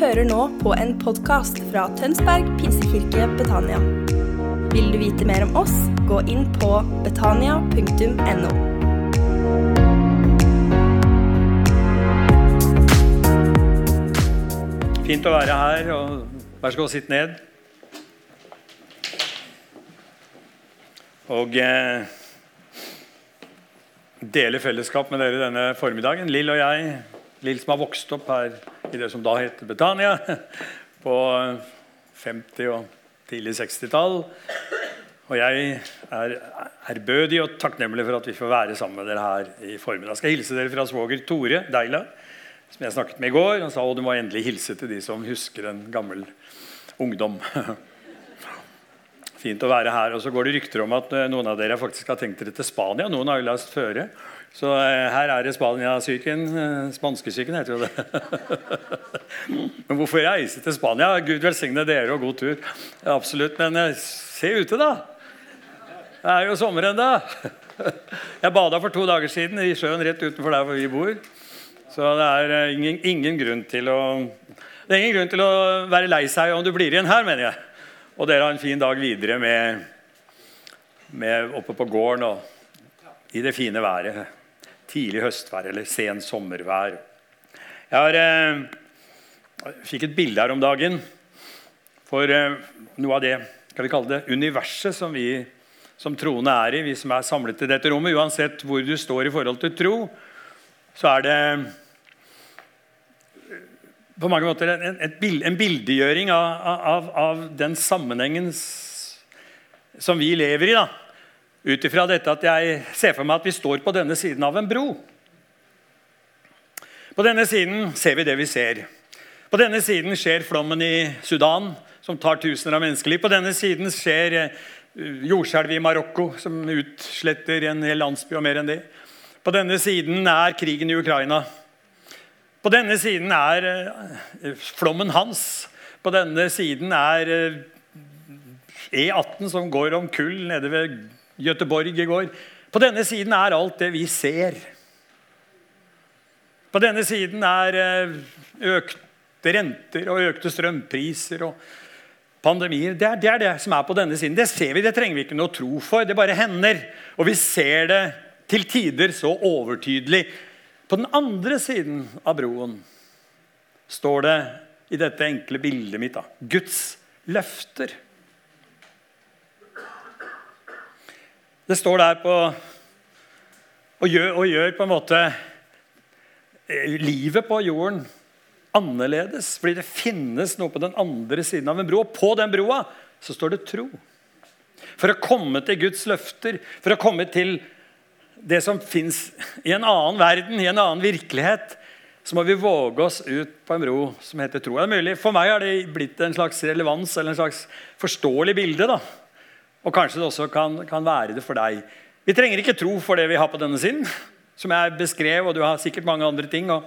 hører nå på en podkast fra Tønsberg pinsekirke Betania. Vil du vite mer om oss, gå inn på betania.no. Fint å være her. og Vær så god, sitt ned. Og eh, dele fellesskap med dere denne formiddagen. Lill og jeg, Lill som har vokst opp her i det som da het Betania, på 50- og tidlig 60-tall. Og jeg er ærbødig og takknemlig for at vi får være sammen med dere her i formiddag. Jeg skal hilse dere fra svoger Tore Deila, som jeg snakket med i går. Han sa at du må endelig hilse til de som husker en gammel ungdom. Fint å være her. Og så går det rykter om at eh, noen av dere faktisk har tenkt dere til Spania. Noen har jo lest føre. Så eh, her er det Spania-syken. Eh, Spanskesyken heter jo det. Men hvorfor reise til Spania? Gud velsigne dere og god tur. Absolutt. Men eh, se ute, da. Det er jo sommer ennå. Jeg bada for to dager siden i sjøen rett utenfor der hvor vi bor. Så det er ingen, ingen, grunn til å Det er ingen grunn til å være lei seg om du blir igjen her, mener jeg. Og dere har en fin dag videre med, med oppe på gården og i det fine været tidlig høstvær eller sen sommervær. Jeg har, eh, fikk et bilde her om dagen for eh, noe av det skal vi kalle det, universet som vi som troende er i, vi som er samlet i dette rommet. Uansett hvor du står i forhold til tro, så er det på mange måter en, en, en bildegjøring av, av, av, den sammenhengen som vi lever i. da ut ifra dette at jeg ser for meg at vi står på denne siden av en bro. På denne siden ser vi det vi ser. På denne siden skjer flommen i Sudan, som tar tusener av menneskeliv. På denne siden skjer eh, jordskjelvet i Marokko, som utsletter en hel landsby og mer enn det. På denne siden er krigen i Ukraina. På denne siden er eh, flommen hans. På denne siden er E18 eh, e som går om kull nede ved Göteborg i går. På denne siden er alt det vi ser. På denne siden er eh, økte renter og økte strømpriser og pandemier. Det er, det er, det som er på denne siden. Det ser vi, det trenger vi ikke noe tro for. Det bare hender. Og vi ser det til tider så overtydelig. På den andre siden av broen står det i dette enkle bildet mitt da, Guds løfter. Det står der på og gjør, og gjør på en måte eh, livet på jorden annerledes. Fordi det finnes noe på den andre siden av en bro. Og på den broa så står det tro. For å komme til Guds løfter, for å komme til det som fins i en annen verden, i en annen virkelighet, så må vi våge oss ut på en bro som heter tro. Det mulig. For meg har det blitt en slags relevans eller en slags forståelig bilde. da, og kanskje det også kan, kan, være det for deg. Vi trenger ikke tro for det vi har på denne siden, som jeg beskrev, og du har sikkert mange andre ting. og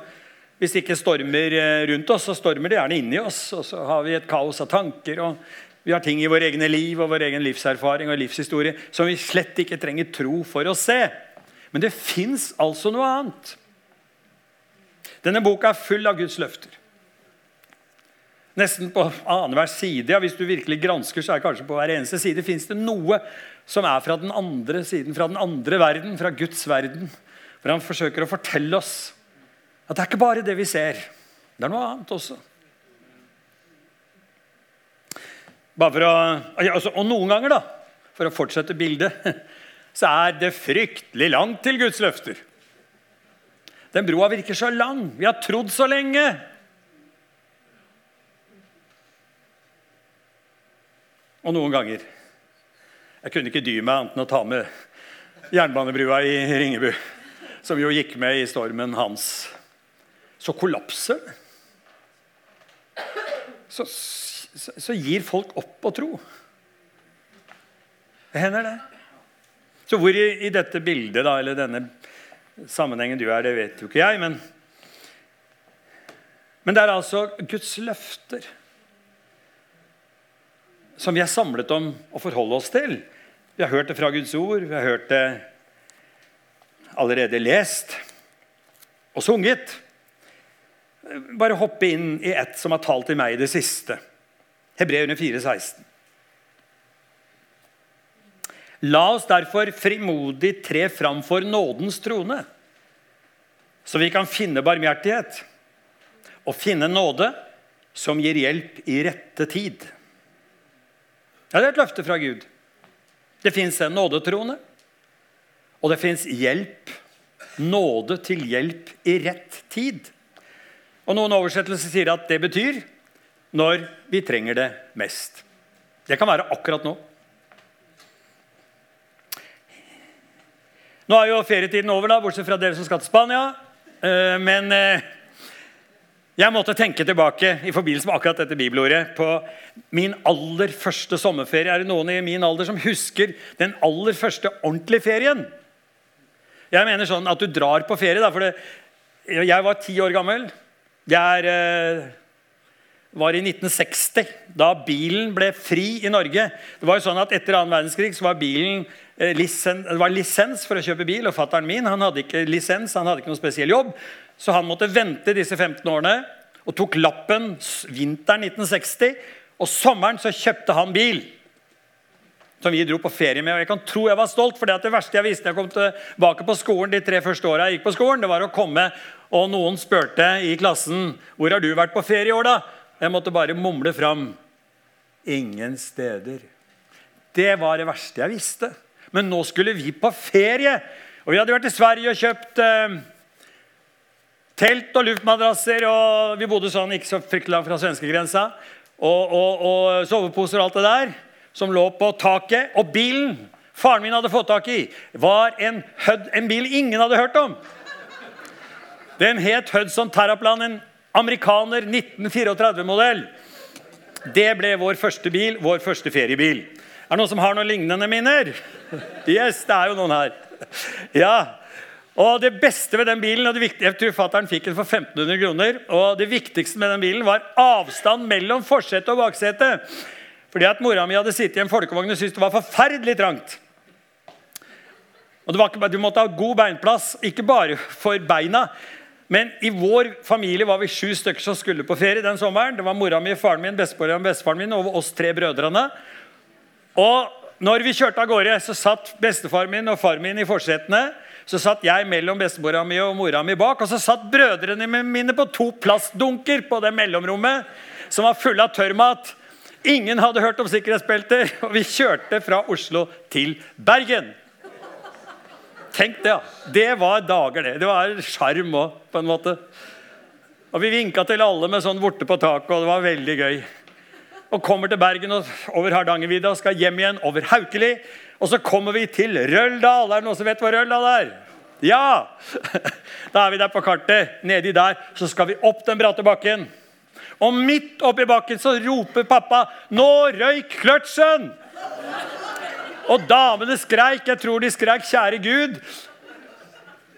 Hvis det ikke stormer eh, rundt oss, så stormer det gjerne inni oss. Og så har vi et kaos av tanker. og Vi har ting i vår egne liv og vår egen livserfaring og livshistorie som vi slett ikke trenger tro for å se. Men det fins altså noe annet. Denne boka er full av Guds løfter. Nesten på annenhver side. Ja, hvis du virkelig gransker, så er det kanskje på hver eneste side fins det noe som er fra den andre siden, fra den andre verden, fra Guds verden. For han forsøker å fortelle oss at det er ikke bare det vi ser. Det er noe annet også. Å, altså, og noen ganger, da, for å fortsette bildet, så er det fryktelig langt til Guds løfter. Den broa virker så lang. Vi har trodd så lenge. Og noen ganger Jeg kunne ikke dy meg annet enn å ta med jernbanebrua i Ringebu, som jo gikk med i stormen hans. Så kollapser det. Så, så, så, gir folk opp å tro. Det hender, det. Så hvor i, i dette bildet, da, eller denne sammenhengen du er, det vet jo ikke jeg. Men, men det er altså Guds løfter som vi er samlet om å forholde oss til. Vi har hørt det fra Guds ord, vi har hørt det allerede lest og sunget. bare hoppe inn i ett som har talt til meg i det siste. Hebreerne 4,16. La oss derfor frimodig tre fram for nådens trone, så vi kan finne barmhjertighet og finne nåde som gir hjelp i rette tid. Ja, Det er et løfte fra Gud. Det fins en nådetrone, og det fins hjelp, nåde til hjelp i rett tid. Og Noen oversettelser sier at det betyr når vi trenger det mest. Det kan være akkurat nå. Nå er jo ferietiden over, da, bortsett fra dere som skal til Spania. Eh, men eh, jeg måtte tenke tilbake i forbindelse med akkurat dette bibelordet på min aller første sommerferie. Er det noen i min alder som husker den aller første ordentlige ferien? Jeg mener sånn at du drar på ferie. Da, for det, jeg var ti år gammel. Jeg er, eh, var i 1960, da bilen ble fri i Norge. Det var jo sånn at Etter annen verdenskrig så var bilen Eh, lisen, det var lisens for å kjøpe bil, og fattern min han hadde ikke lisens, han hadde ikke noen spesiell jobb. Så han måtte vente disse 15 årene og tok lappen vinteren 1960. Og sommeren så kjøpte han bil som vi dro på ferie med. og Jeg kan tro jeg var stolt, for det det verste jeg visste jeg kom tilbake på skolen de tre første åra jeg gikk på skolen, det var å komme og noen spurte i klassen hvor har du vært på ferie i år. da? Jeg måtte bare mumle fram ingen steder. Det var det verste jeg visste. Men nå skulle vi på ferie. Og vi hadde vært i Sverige og kjøpt eh, telt og luftmadrasser. Og vi bodde sånn ikke så fryktelig langt fra svenskegrensa. Og, og, og soveposer og alt det der som lå på taket. Og bilen faren min hadde fått tak i, var en, Hud, en bil ingen hadde hørt om. Den het Hudson Terraplan, en amerikaner 1934-modell. Det ble vår første bil, vår første feriebil. Er det noen som har noen lignende minner? Yes, det er jo noen her. Ja. Og Det beste ved den bilen og det viktige, Jeg tror fatteren fikk den for 1500 kroner. og Det viktigste med den bilen var avstand mellom forsete og baksete. Fordi at Mora mi hadde sittet i en folkevogn og syntes det var forferdelig trangt. Og ikke, Du måtte ha god beinplass, ikke bare for beina. Men i vår familie var vi sju stykker som skulle på ferie den sommeren. Det var mora mi, faren min, bestefaren min, bestefaren min og oss tre brødrene. Og når vi kjørte av gårde, så satt bestefaren min og faren min i forsetene. Så satt jeg mellom bestemora mi og mora mi bak. Og så satt brødrene mine på to plastdunker på det mellomrommet som var fulle av tørrmat. Ingen hadde hørt om sikkerhetsbelter, og vi kjørte fra Oslo til Bergen. Tenk det, ja. Det var dager, det. Det var sjarm òg, på en måte. Og vi vinka til alle med sånn vorte på taket, og det var veldig gøy og kommer til Bergen og over Hardangervidda og skal hjem igjen over Haukeli. Og så kommer vi til Røldal. Er det noen som vet hvor Røldal er? Ja! Da er vi der på kartet. Nedi der så skal vi opp den bratte bakken. Og midt oppi bakken så roper pappa 'Nå røyk kløtsjen!' Og damene skreik. Jeg tror de skreik 'Kjære Gud'.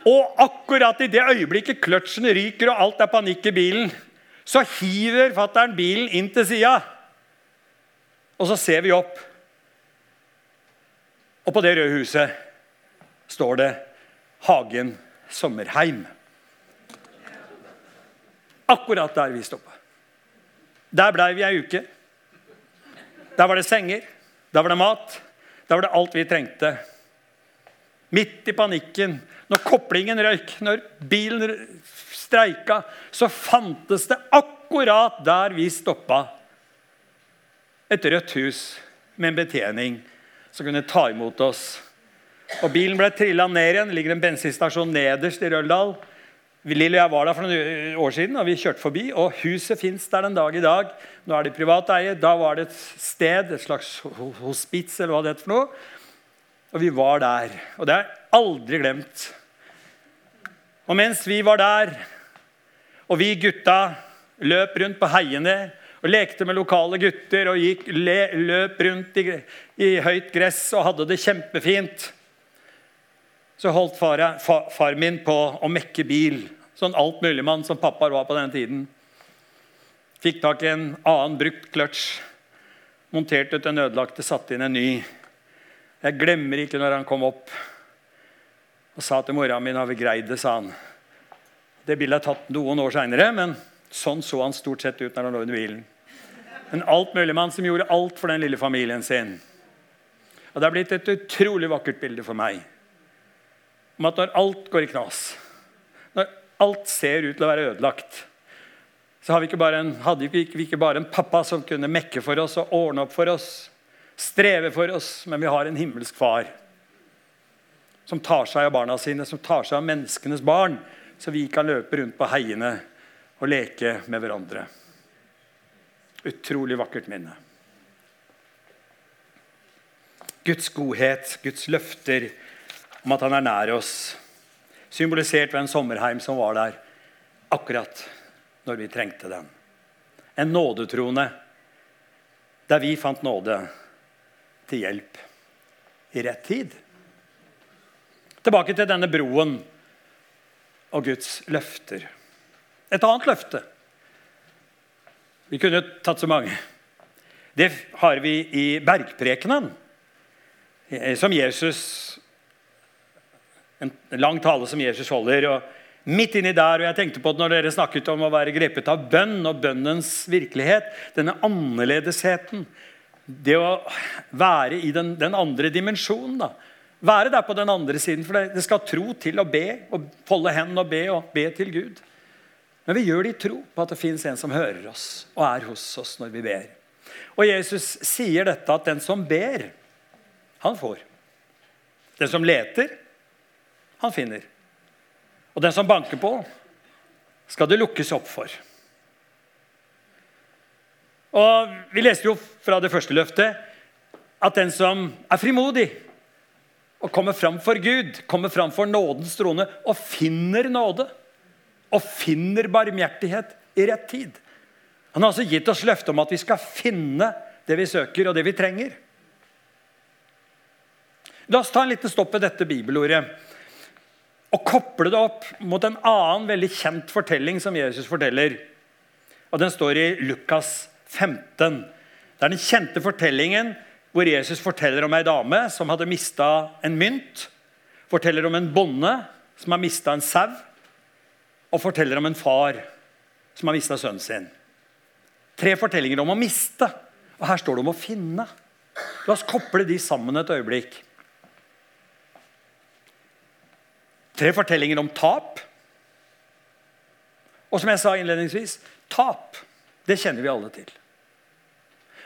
Og akkurat i det øyeblikket kløtsjen ryker og alt er panikk i bilen, så hiver fattern bilen inn til sida. Og så ser vi opp, og på det røde huset står det Hagen Sommerheim. Akkurat der vi stoppa. Der blei vi ei uke. Der var det senger, der var det mat, der var det alt vi trengte. Midt i panikken, når koplingen røyk, når bilen streika, så fantes det akkurat der vi stoppa, et rødt hus med en betjening som kunne ta imot oss. Og Bilen ble trilla ned igjen. Det ligger en bensinstasjon nederst i Røldal. Lille og jeg var der for noen år siden, og vi kjørte forbi. og Huset fins der den dag i dag. Nå er det privat eie. Da var det et sted, et slags hospits, eller hva det heter for noe. Og vi var der. Og det har jeg aldri glemt. Og mens vi var der, og vi gutta løp rundt på heiene og lekte med lokale gutter og gikk, le, løp rundt i, i, høyt gress og hadde det kjempefint. Så holdt far, far, far min på å mekke bil. Sånn altmuligmann som pappa var på den tiden. Fikk tak i en annen brukt kløtsj. Monterte ut den ødelagte, satte inn en ny. Jeg glemmer ikke når han kom opp og sa til mora mi 'Har vi greid det, sa han. Det bildet er tatt noen år seinere, men Sånn så han stort sett ut når han lå under bilen. En altmuligmann som gjorde alt for den lille familien sin. Og Det er blitt et utrolig vakkert bilde for meg om at når alt går i knas, når alt ser ut til å være ødelagt, så vi en, hadde vi ikke bare en pappa som kunne mekke for oss og ordne opp for oss, streve for oss, men vi har en himmelsk far som tar seg av barna sine, som tar seg av menneskenes barn, så vi kan løpe rundt på heiene og leke med hverandre. Utrolig vakkert minne. Guds godhet, Guds løfter om at han er nær oss, symbolisert ved en sommerheim som var der akkurat når vi trengte den. En nådetrone der vi fant nåde til hjelp i rett tid. Tilbake til denne broen og Guds løfter. Et annet løfte. Vi kunne tatt så mange. Det har vi i bergprekenen, som Jesus En lang tale som Jesus holder. og Midt inni der, og jeg tenkte på det når dere snakket om å være grepet av bønn og bønnens virkelighet, denne annerledesheten, det å være i den, den andre dimensjonen. da. Være der på den andre siden, for det skal tro til å be, og folde hendene og be og be til Gud. Men vi gjør det i tro på at det fins en som hører oss og er hos oss når vi ber. Og Jesus sier dette at den som ber, han får. Den som leter, han finner. Og den som banker på, skal det lukkes opp for. Og Vi leste jo fra det første løftet at den som er frimodig og kommer fram for Gud, kommer fram for nådens trone og finner nåde og finner barmhjertighet i rett tid. Han har altså gitt oss løfte om at vi skal finne det vi søker, og det vi trenger. La oss ta en liten stopp ved dette bibelordet og koble det opp mot en annen veldig kjent fortelling som Jesus forteller. Og Den står i Lukas 15. Det er den kjente fortellingen hvor Jesus forteller om ei dame som hadde mista en mynt. Forteller om en bonde som har mista en sau og forteller om en far som har mista sønnen sin. Tre fortellinger om å miste, og her står det om å finne. La oss koble de sammen et øyeblikk. Tre fortellinger om tap. Og som jeg sa innledningsvis tap. Det kjenner vi alle til.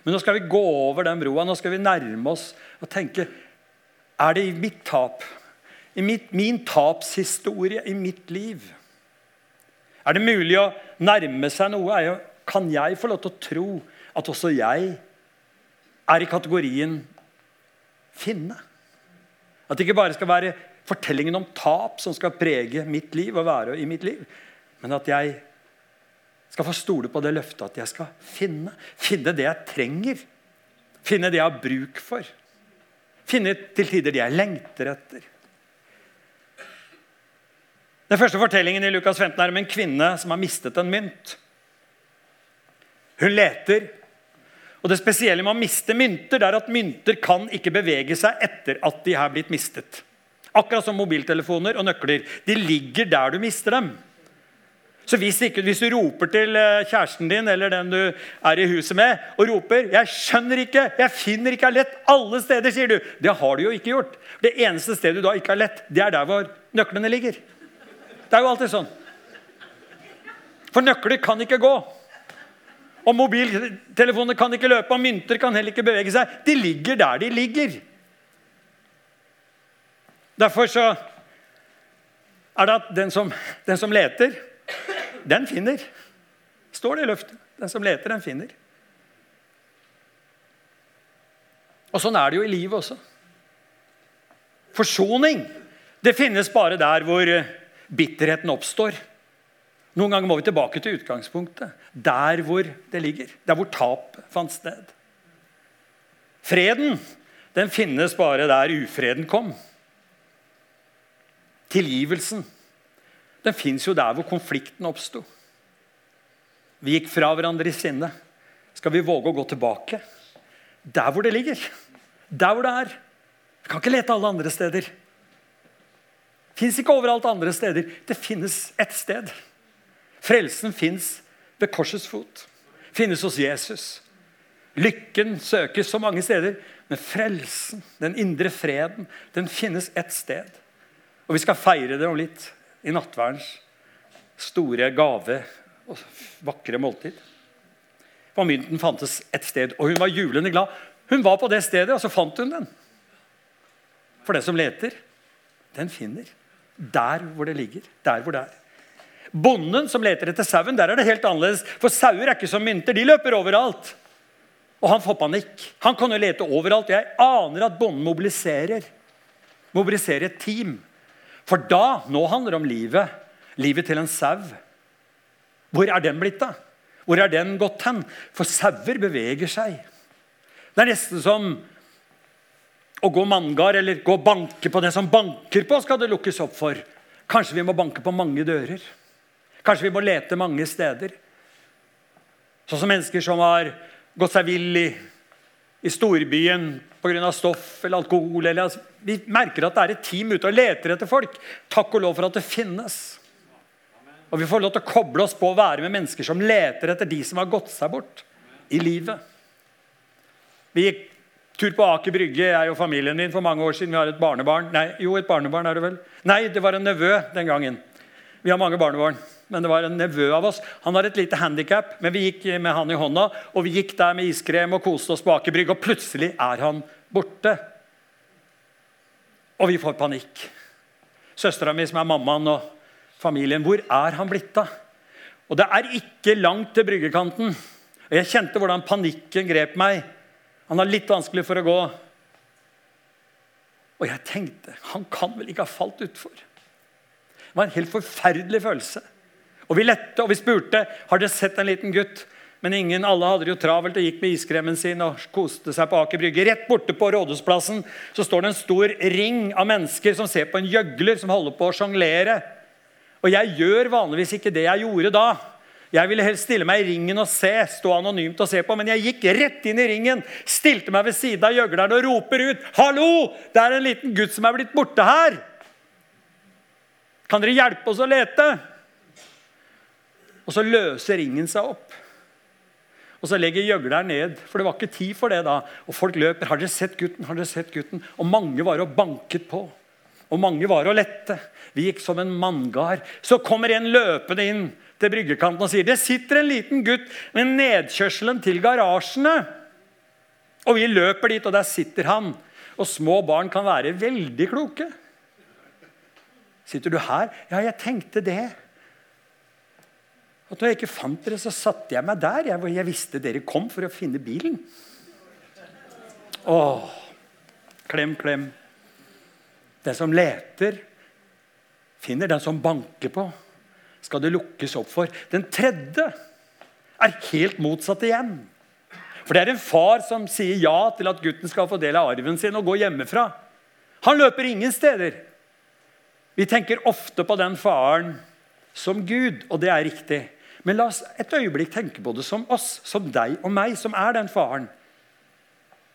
Men nå skal vi gå over den broa nå skal vi nærme oss og tenke Er det i mitt tap, i mitt, min tapshistorie i mitt liv, er det mulig å nærme seg noe? Kan jeg få lov til å tro at også jeg er i kategorien finne? At det ikke bare skal være fortellingen om tap som skal prege mitt liv og være i mitt liv, men at jeg skal få stole på det løftet at jeg skal finne. Finne det jeg trenger. Finne det jeg har bruk for. Finne til tider det jeg lengter etter. Den første fortellingen i Lukas 15 er om en kvinne som har mistet en mynt. Hun leter. Og Det spesielle med å miste mynter det er at mynter kan ikke bevege seg etter at de har blitt mistet. Akkurat som mobiltelefoner og nøkler. De ligger der du mister dem. Så hvis, ikke, hvis, du roper til eh, kjæresten din eller den du er i huset med, og roper 'Jeg skjønner ikke, jeg finner ikke lett alle steder', sier du. Det har du jo ikke gjort. Det eneste stedet du da ikke har lett, det er der hvor nøklene ligger. Det er jo alltid sånn. For nøkler kan ikke gå. Og mobiltelefoner kan ikke løpe, og mynter kan heller ikke bevege seg. De ligger der de ligger. Derfor så er det at den som, den som leter, den finner. Står det i løftet. Den som leter, den finner. Og Sånn er det jo i livet også. Forsoning det finnes bare der hvor bitterheten oppstår. Noen ganger må vi tilbake til utgangspunktet. Der hvor det ligger. Der hvor tap fant sted. Freden den finnes bare der ufreden kom. Tilgivelsen den fins jo der hvor konflikten oppsto. Vi gikk fra hverandre i sinne. Skal vi våge å gå tilbake? Der hvor det ligger. Der hvor det er. Vi kan ikke lete alle andre steder. Fins ikke overalt andre steder. Det finnes ett sted. Frelsen fins ved korsets fot. Finnes hos Jesus. Lykken søkes så mange steder, men frelsen, den indre freden, den finnes ett sted. Og vi skal feire det om litt i nattverdens store gave og vakre måltid. For mynten fantes et sted, og hun var julende glad. Hun var på det stedet, og så fant hun den. For den som leter, den finner. Der hvor det ligger. Der hvor det er. Bonden som leter etter sauen, der er det helt annerledes. For sauer er ikke som mynter. De løper overalt. Og han får panikk. Han kan jo lete overalt. Jeg aner at bonden mobiliserer. Mobiliserer et team. For da, nå handler det om livet. Livet til en sau. Hvor er den blitt av? Hvor er den gått hen? For sauer beveger seg. Det er nesten som å gå manngard eller gå og banke på det som banker på, skal det lukkes opp for. Kanskje vi må banke på mange dører. Kanskje vi må lete mange steder. Sånn som mennesker som har gått seg vill i, i storbyen pga. stoff eller alkohol. Eller, altså, vi merker at det er et team ute og leter etter folk. Takk og lov for at det finnes. Og vi får lov til å koble oss på å være med mennesker som leter etter de som har gått seg bort i livet. Vi tur på Aker Brygge, jeg og familien min, for mange år siden. Vi har et barnebarn. Nei, jo, et barnebarn er det vel. Nei, det var en nevø den gangen. Vi har mange barnebarn men det var en nevø av oss. Han har et lite handikap, men vi gikk med han i hånda. Og vi gikk der med iskrem og koste oss på Aker Brygge, og plutselig er han borte. Og vi får panikk. Søstera mi, som er mammaen, og familien, hvor er han blitt av? Og det er ikke langt til bryggekanten. Og Jeg kjente hvordan panikken grep meg. Han har litt vanskelig for å gå. Og jeg tenkte han kan vel ikke ha falt utfor. Det var en helt forferdelig følelse. Og Vi lette og vi spurte har dere sett en liten gutt. Men ingen, alle hadde det jo travelt og gikk med iskremen sin og koste seg på Aker Brygge. Rett borte på Rådhusplassen så står det en stor ring av mennesker som ser på en gjøgler som holder på å sjonglere. Og jeg gjør vanligvis ikke det jeg gjorde da. Jeg ville helst stille meg i ringen og se, stå anonymt og se på, men jeg gikk rett inn i ringen, stilte meg ved siden av gjøgleren og roper ut 'Hallo! Det er en liten gutt som er blitt borte her!' Kan dere hjelpe oss å lete? Og så løser ringen seg opp. Og så legger gjøgleren ned, for det var ikke tid for det da. Og folk løper. 'Har dere sett gutten?' Har dere sett gutten? Og mange var og banket på. Og mange var og lette. Vi gikk som en manngard. Så kommer en løpende inn til bryggekanten og sier, 'Det sitter en liten gutt med nedkjørselen til garasjene.' Og vi løper dit, og der sitter han. Og små barn kan være veldig kloke. Sitter du her? Ja, jeg tenkte det. At når jeg ikke fant dere, så satte jeg meg der. Jeg, jeg visste dere kom for å finne bilen. Åh, klem, klem. Den som leter, finner. Den som banker på, skal det lukkes opp for. Den tredje er helt motsatt igjen. For det er en far som sier ja til at gutten skal få del av arven sin og gå hjemmefra. Han løper ingen steder. Vi tenker ofte på den faren som Gud, og det er riktig. Men la oss et øyeblikk tenke på det som oss, som deg og meg, som er den faren.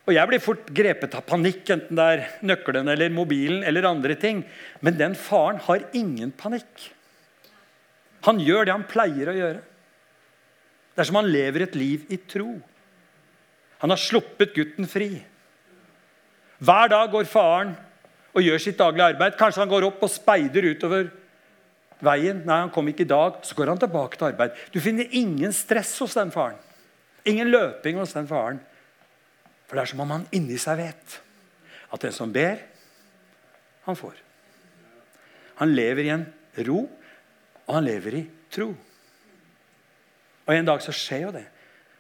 Og Jeg blir fort grepet av panikk, enten det er nøkkelen eller mobilen. eller andre ting. Men den faren har ingen panikk. Han gjør det han pleier å gjøre. Det er som han lever et liv i tro. Han har sluppet gutten fri. Hver dag går faren og gjør sitt daglige arbeid. Kanskje han går opp og speider utover veien. Nei, han kom ikke i dag. Så går han tilbake til arbeid. Du finner ingen stress hos den faren. Ingen løping hos den faren. For det er som om han inni seg vet at den som ber, han får. Han lever i en ro, og han lever i tro. Og En dag så skjer jo det.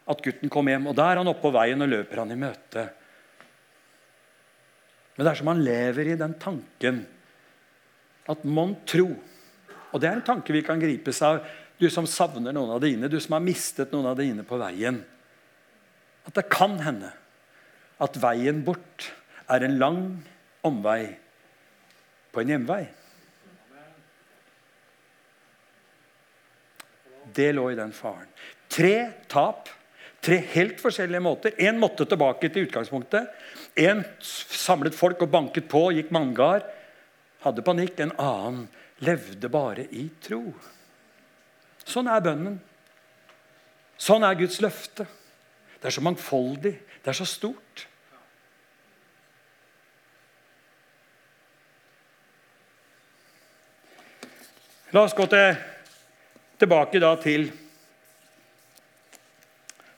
At gutten kommer hjem, og da er han oppe på veien og løper han i møte. Men det er som han lever i den tanken at mon tro og Det er en tanke vi kan gripes av, du som savner noen av dine, du som har mistet noen av dine på veien. At det kan hende at veien bort er en lang omvei på en hjemvei. Det lå i den faren. Tre tap. Tre helt forskjellige måter. Én måtte tilbake til utgangspunktet. Én samlet folk og banket på, gikk manngard. Hadde panikk. En annen levde bare i tro. Sånn er bønnen. Sånn er Guds løfte. Det er så mangfoldig. Det er så stort. La oss gå til, tilbake da til,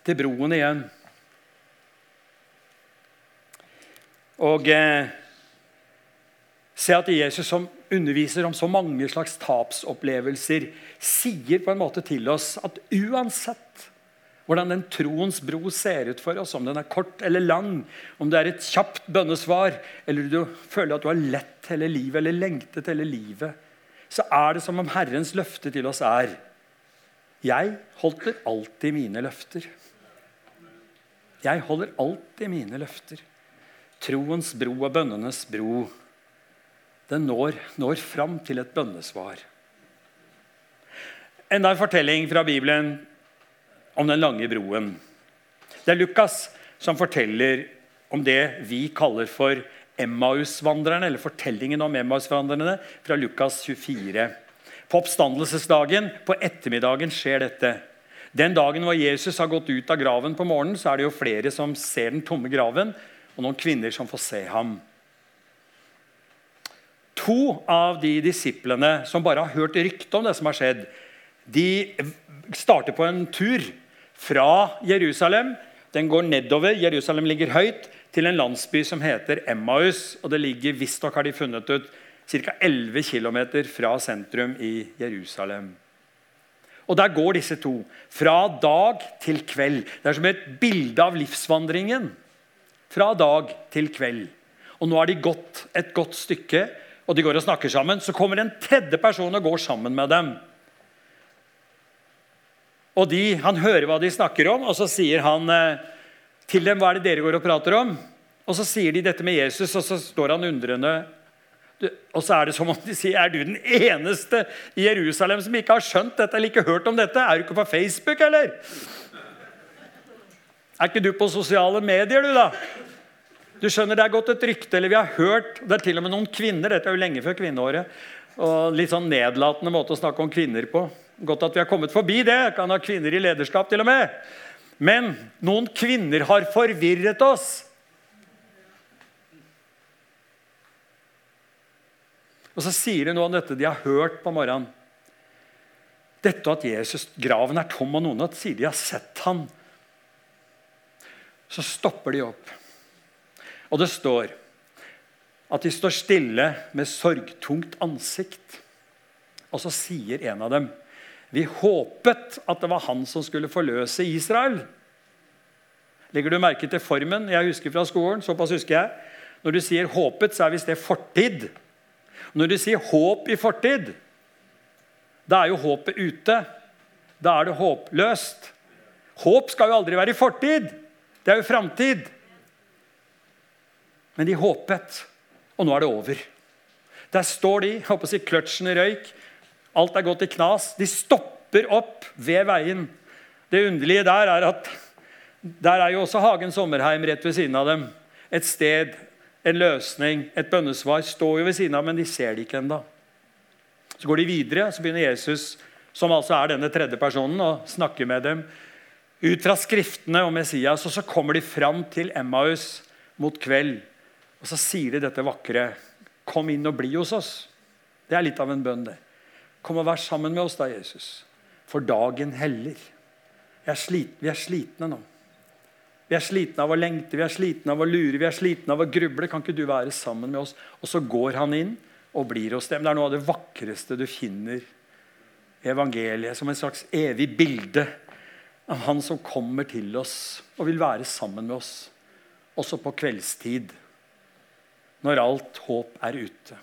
til broen igjen. Og eh, se at Jesus som underviser om så mange slags tapsopplevelser, sier på en måte til oss at uansett hvordan den troens bro ser ut for oss, om den er kort eller lang, om det er et kjapt bønnesvar, eller du føler at du har lett hele livet eller lengtet hele livet, så er det som om Herrens løfte til oss er Jeg holder alltid mine løfter. Jeg holder alltid mine løfter. Troens bro og bønnenes bro den når, når fram til et bønnesvar. Enda en fortelling fra Bibelen om den lange broen. Det er Lukas som forteller om det vi kaller for Emmausvandrerne, eller fortellingen om Emmausvandrerne fra Lukas 24. På oppstandelsesdagen, på ettermiddagen, skjer dette. Den dagen hvor Jesus har gått ut av graven på morgenen, så er det jo flere som ser den tomme graven, og noen kvinner som får se ham. To av de disiplene som bare har hørt rykte om det som har skjedd, de starter på en tur fra Jerusalem. Den går nedover. Jerusalem ligger høyt til en landsby som heter Emmaus. og Det ligger visstnok, har de funnet ut, ca. 11 km fra sentrum i Jerusalem. Og Der går disse to. Fra dag til kveld. Det er som et bilde av livsvandringen. Fra dag til kveld. Og Nå har de gått et godt stykke, og de går og snakker sammen. Så kommer en tredje person og går sammen med dem. Og de, Han hører hva de snakker om, og så sier han eh, til dem hva er det dere går og prater om. Og så sier de dette med Jesus, og så står han undrende. Og så er det som om de sier er du den eneste i Jerusalem som ikke har skjønt dette eller ikke hørt om dette. Er du ikke på Facebook, eller? Er ikke du på sosiale medier, du, da? Du skjønner, Det er gått et rykte, eller vi har hørt Det er til og med noen kvinner Dette er jo lenge før kvinneåret. Og Litt sånn nedlatende måte å snakke om kvinner på. Godt at vi har kommet forbi det. Kan ha kvinner i lederskap, til og med. Men noen kvinner har forvirret oss. Og så sier de noe om dette de har hørt på morgenen. Dette at Jesus, graven er tom, og noen at sier de har sett han. Så stopper de opp. Og det står at de står stille med sorgtungt ansikt. Og så sier en av dem vi håpet at det var han som skulle forløse Israel. Legger du merke til formen? Jeg husker fra skolen, såpass husker jeg. Når du sier 'håpet', så er visst det fortid. Når du sier 'håp i fortid', da er jo håpet ute. Da er det håpløst. Håp skal jo aldri være i fortid. Det er jo framtid. Men de håpet, og nå er det over. Der står de, håper si kløtsjen i røyk, Alt er gått i knas. De stopper opp ved veien. Det underlige der er at der er jo også Hagen Sommerheim rett ved siden av dem. Et sted, en løsning, et bønnesvar står jo ved siden av, men de ser det ikke ennå. Så går de videre, så begynner Jesus, som altså er denne tredje personen, å snakke med dem ut fra skriftene og Messias. Og så kommer de fram til Emmaus mot kveld, og så sier de dette vakre Kom inn og bli hos oss. Det er litt av en bønn, det. Kom og vær sammen med oss, da, Jesus. For dagen heller. Er vi er slitne nå. Vi er slitne av å lengte, vi er slitne av å lure, vi er slitne av å gruble. Kan ikke du være sammen med oss? Og så går han inn og blir hos dem. Det er noe av det vakreste du finner i evangeliet. Som en slags evig bilde av han som kommer til oss og vil være sammen med oss. Også på kveldstid, når alt håp er ute.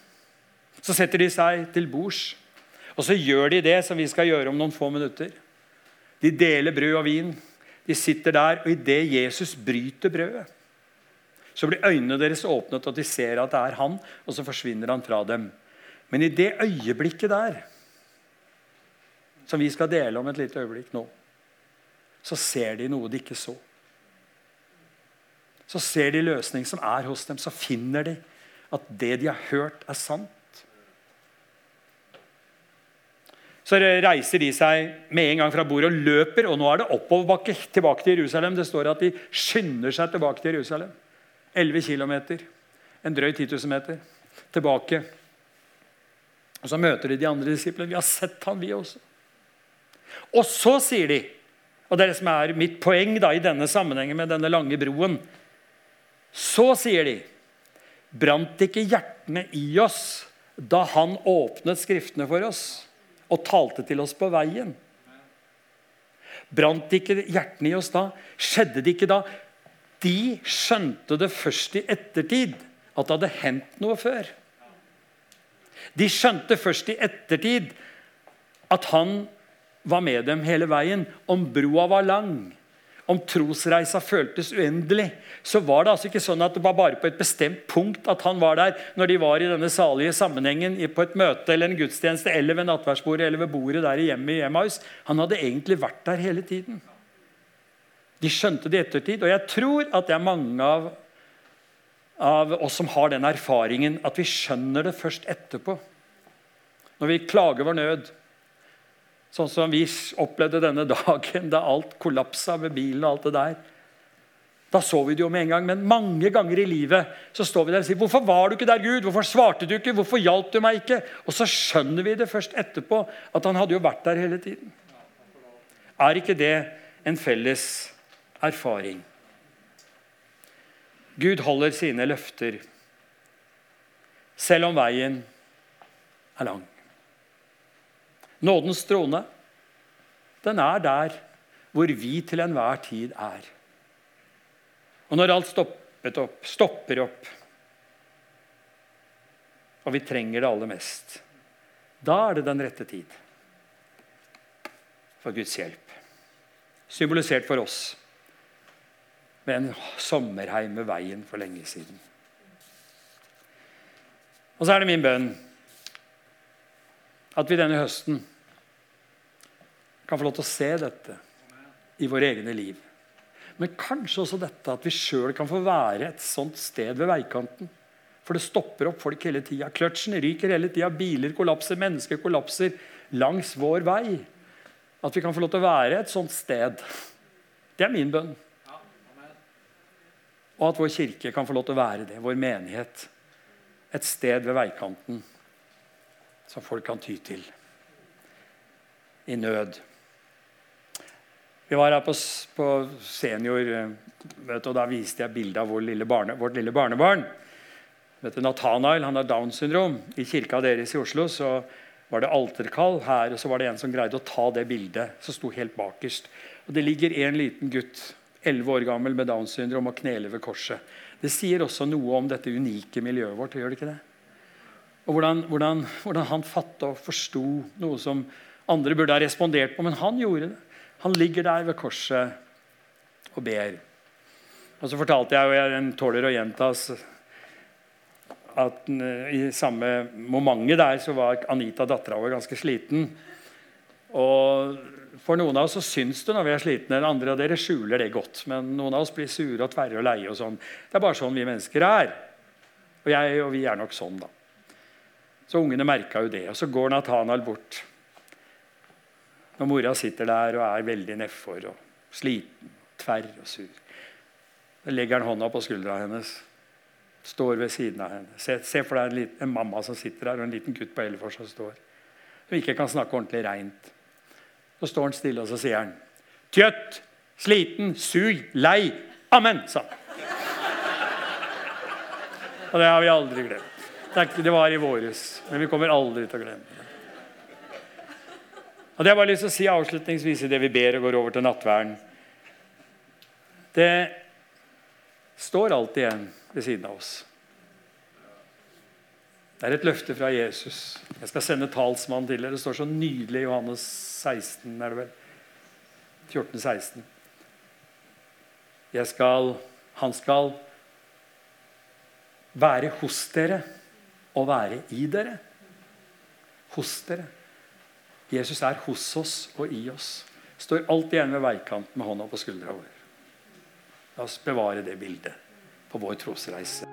Så setter de seg til bords. Og så gjør de det som vi skal gjøre om noen få minutter. De deler brød og vin. De sitter der, og idet Jesus bryter brødet, så blir øynene deres åpnet, og de ser at det er han, og så forsvinner han fra dem. Men i det øyeblikket der, som vi skal dele om et lite øyeblikk nå, så ser de noe de ikke så. Så ser de løsning som er hos dem. Så finner de at det de har hørt, er sant. Så reiser de seg med en gang fra bordet og løper. Og nå er det oppoverbakke tilbake til Jerusalem. Det står at de skynder seg tilbake til Jerusalem. 11 km. En drøy 10 000 meter. Tilbake. Og Så møter de de andre disiplene. Vi har sett han, vi også. Og så sier de, og det er det som er mitt poeng da, i denne sammenhengen med denne lange broen Så sier de Brant ikke hjertene i oss da han åpnet Skriftene for oss? Og talte til oss på veien. Brant ikke hjertene i oss da? Skjedde det ikke da? De skjønte det først i ettertid at det hadde hendt noe før. De skjønte først i ettertid at han var med dem hele veien. Om broa var lang, om trosreisa føltes uendelig, så var det altså ikke sånn at det var bare på et bestemt punkt at han var der når de var i denne salige sammenhengen på et møte eller en gudstjeneste eller ved nattverdsbordet eller ved bordet der i hjemmet i Emmaus. Han hadde egentlig vært der hele tiden. De skjønte det i ettertid. Og jeg tror at det er mange av, av oss som har den erfaringen at vi skjønner det først etterpå. Når vi klager vår nød Sånn som vi opplevde denne dagen da alt kollapsa med bilen og alt det der. Da så vi det jo med en gang, men mange ganger i livet så står vi der og sier 'Hvorfor var du ikke der, Gud? Hvorfor svarte du ikke? Hvorfor hjalp du meg ikke?' Og så skjønner vi det først etterpå, at han hadde jo vært der hele tiden. Er ikke det en felles erfaring? Gud holder sine løfter, selv om veien er lang. Nådens trone, den er der hvor vi til enhver tid er. Og når alt opp, stopper opp, og vi trenger det aller mest, da er det den rette tid for Guds hjelp. Symbolisert for oss med en sommerheim ved veien for lenge siden. Og så er det min bønn at vi denne høsten kan få lov til å se dette i våre egne liv. Men kanskje også dette at vi sjøl kan få være et sånt sted ved veikanten. For det stopper opp folk hele tida. Kløtsjen ryker hele tida. Biler kollapser, mennesker kollapser langs vår vei. At vi kan få lov til å være et sånt sted. Det er min bønn. Og at vår kirke kan få lov til å være det. Vår menighet. Et sted ved veikanten som folk kan ty til i nød. Vi var her på, på seniormøte, og da viste jeg bilde av vår lille barne, vårt lille barnebarn. Nathanael han har Downs syndrom. I kirka deres i Oslo så var det alterkall her, og så var det en som greide å ta det bildet. som sto helt bakerst. Og Det ligger en liten gutt, 11 år gammel, med Downs syndrom og kneler ved korset. Det sier også noe om dette unike miljøet vårt. gjør det ikke det? Og hvordan, hvordan, hvordan han fatta og forsto noe som andre burde ha respondert på, men han gjorde det. Han ligger der ved korset og ber. Og så fortalte jeg, og den tåler å gjentas, at i samme momentet der så var Anita, dattera vår, ganske sliten. Og for noen av oss så syns det når vi er slitne. Andre av dere skjuler det godt. Men noen av oss blir sure og tverre og leie. og sånn. Det er bare sånn vi mennesker er. Og jeg og vi er nok sånn, da. Så ungene merka jo det. Og så går Nathanael bort. Når mora sitter der og er veldig nedfor og sliten, tverr og sur. Da legger han hånda på skuldra hennes, står ved siden av henne. Se, se for deg en, liten, en, mamma som sitter der, og en liten gutt på elleve år som står. Som ikke kan snakke ordentlig reint. Så står han stille, og så sier han Tjøtt, sliten, sug, lei. Amen, sa han. Og det har vi aldri glemt. Det var i våres, men vi kommer aldri til å glemme det. Og Det har jeg bare lyst til å si avslutningsvis i det vi ber og går over til nattverden. Det står alltid igjen ved siden av oss. Det er et løfte fra Jesus. Jeg skal sende talsmann til dere. Det står så nydelig i Johannes 16, er det vel? 14, 16. Jeg skal, han skal være hos dere og være i dere. Hos dere. Jesus er hos oss og i oss. Står alltid igjen ved veikanten med hånda på skuldra vår. La oss bevare det bildet på vår trosreise.